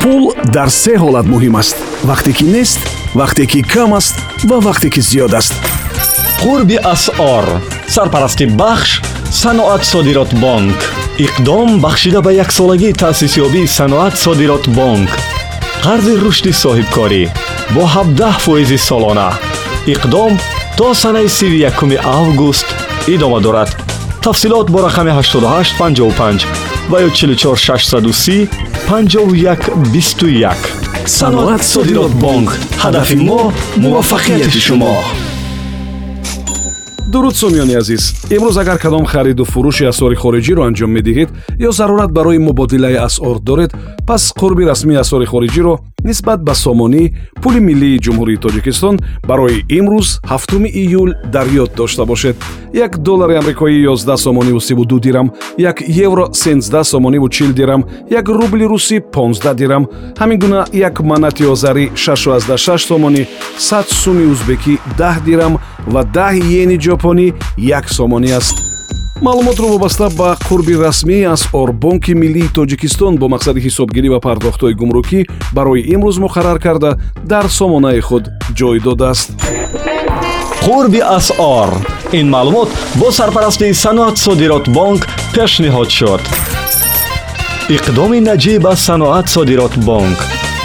пул дар се ҳолат муҳим аст. Вақте ки нест вақте ки кам аст ва вақте ки зиёд аст. Қурби асъор сарпарасти бахш саноат содирот бонк. Иқдом бахшида ба яксолагии таъсисёбии саноат содирот бонк. Қарзи рушди соҳибкорӣ бо 17 фоизи солона. Иқдом то санаи 31 август идома дорад. Тафсилот бо рақами 8855 ва ё 44630 5121 саноат содирот бонк ҳадафи мо муваффақияти шумо. Дуруд сомиёни азиз имрӯз агар кадом хариду фурӯши асъори хориҷиро анҷом медиҳед ё зарурат барои мубодилаи асъор доред пас қурби расмии асъори хориҷиро нисбат ба сомонӣ пули миллии ҷумҳурии тоҷикистон барои имрӯз 7 июл дар ёд дошта бошед. Як доллари амрикоӣ 11 сомониву 32 дирам як евро 13 сомониву 40 дирам як рубли русӣ 15 дирам. Ҳамин гуна як манати озарӣ 66 сомонӣ 100 суми узбекӣ 10 дирам ва 10 йени ҷопонӣ як сомонӣ аст маълумотро вобаста ба қурби расмӣ аз орбонки миллии тоҷикистон бо мақсади ҳисобгирӣ ва пардохтҳои гумрукӣ барои имрӯз муқаррар карда дар сомонаи худ ҷой додааст. Қурби асъор. Ин маълумот бо сарпарастии саноат содирот бонк пешниҳод шуд. Иқдоми наҷиб аз саноат содирот бонк.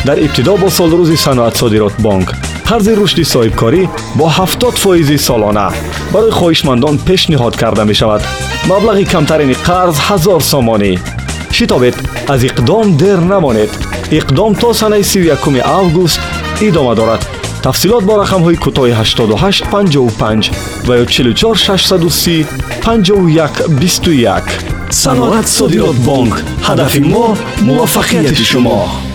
Дар ибтидо бо солрӯзи саноат содирот бонк қарзи рушди соҳибкорӣ бо 70 фоизи солона. Барои хоҳишмандон пешниҳод карда мешавад. Маблағи камтарини қарз ҳазор сомонӣ. Шитобед аз иқдом дер намонед. Иқдом то санаи 31 август идома дорад. Тафсилот бо рақамҳои кӯтоҳи 8855 ва ё 44630 5121 саноат содирот бонк. Ҳадафи мо муваффақияти шумо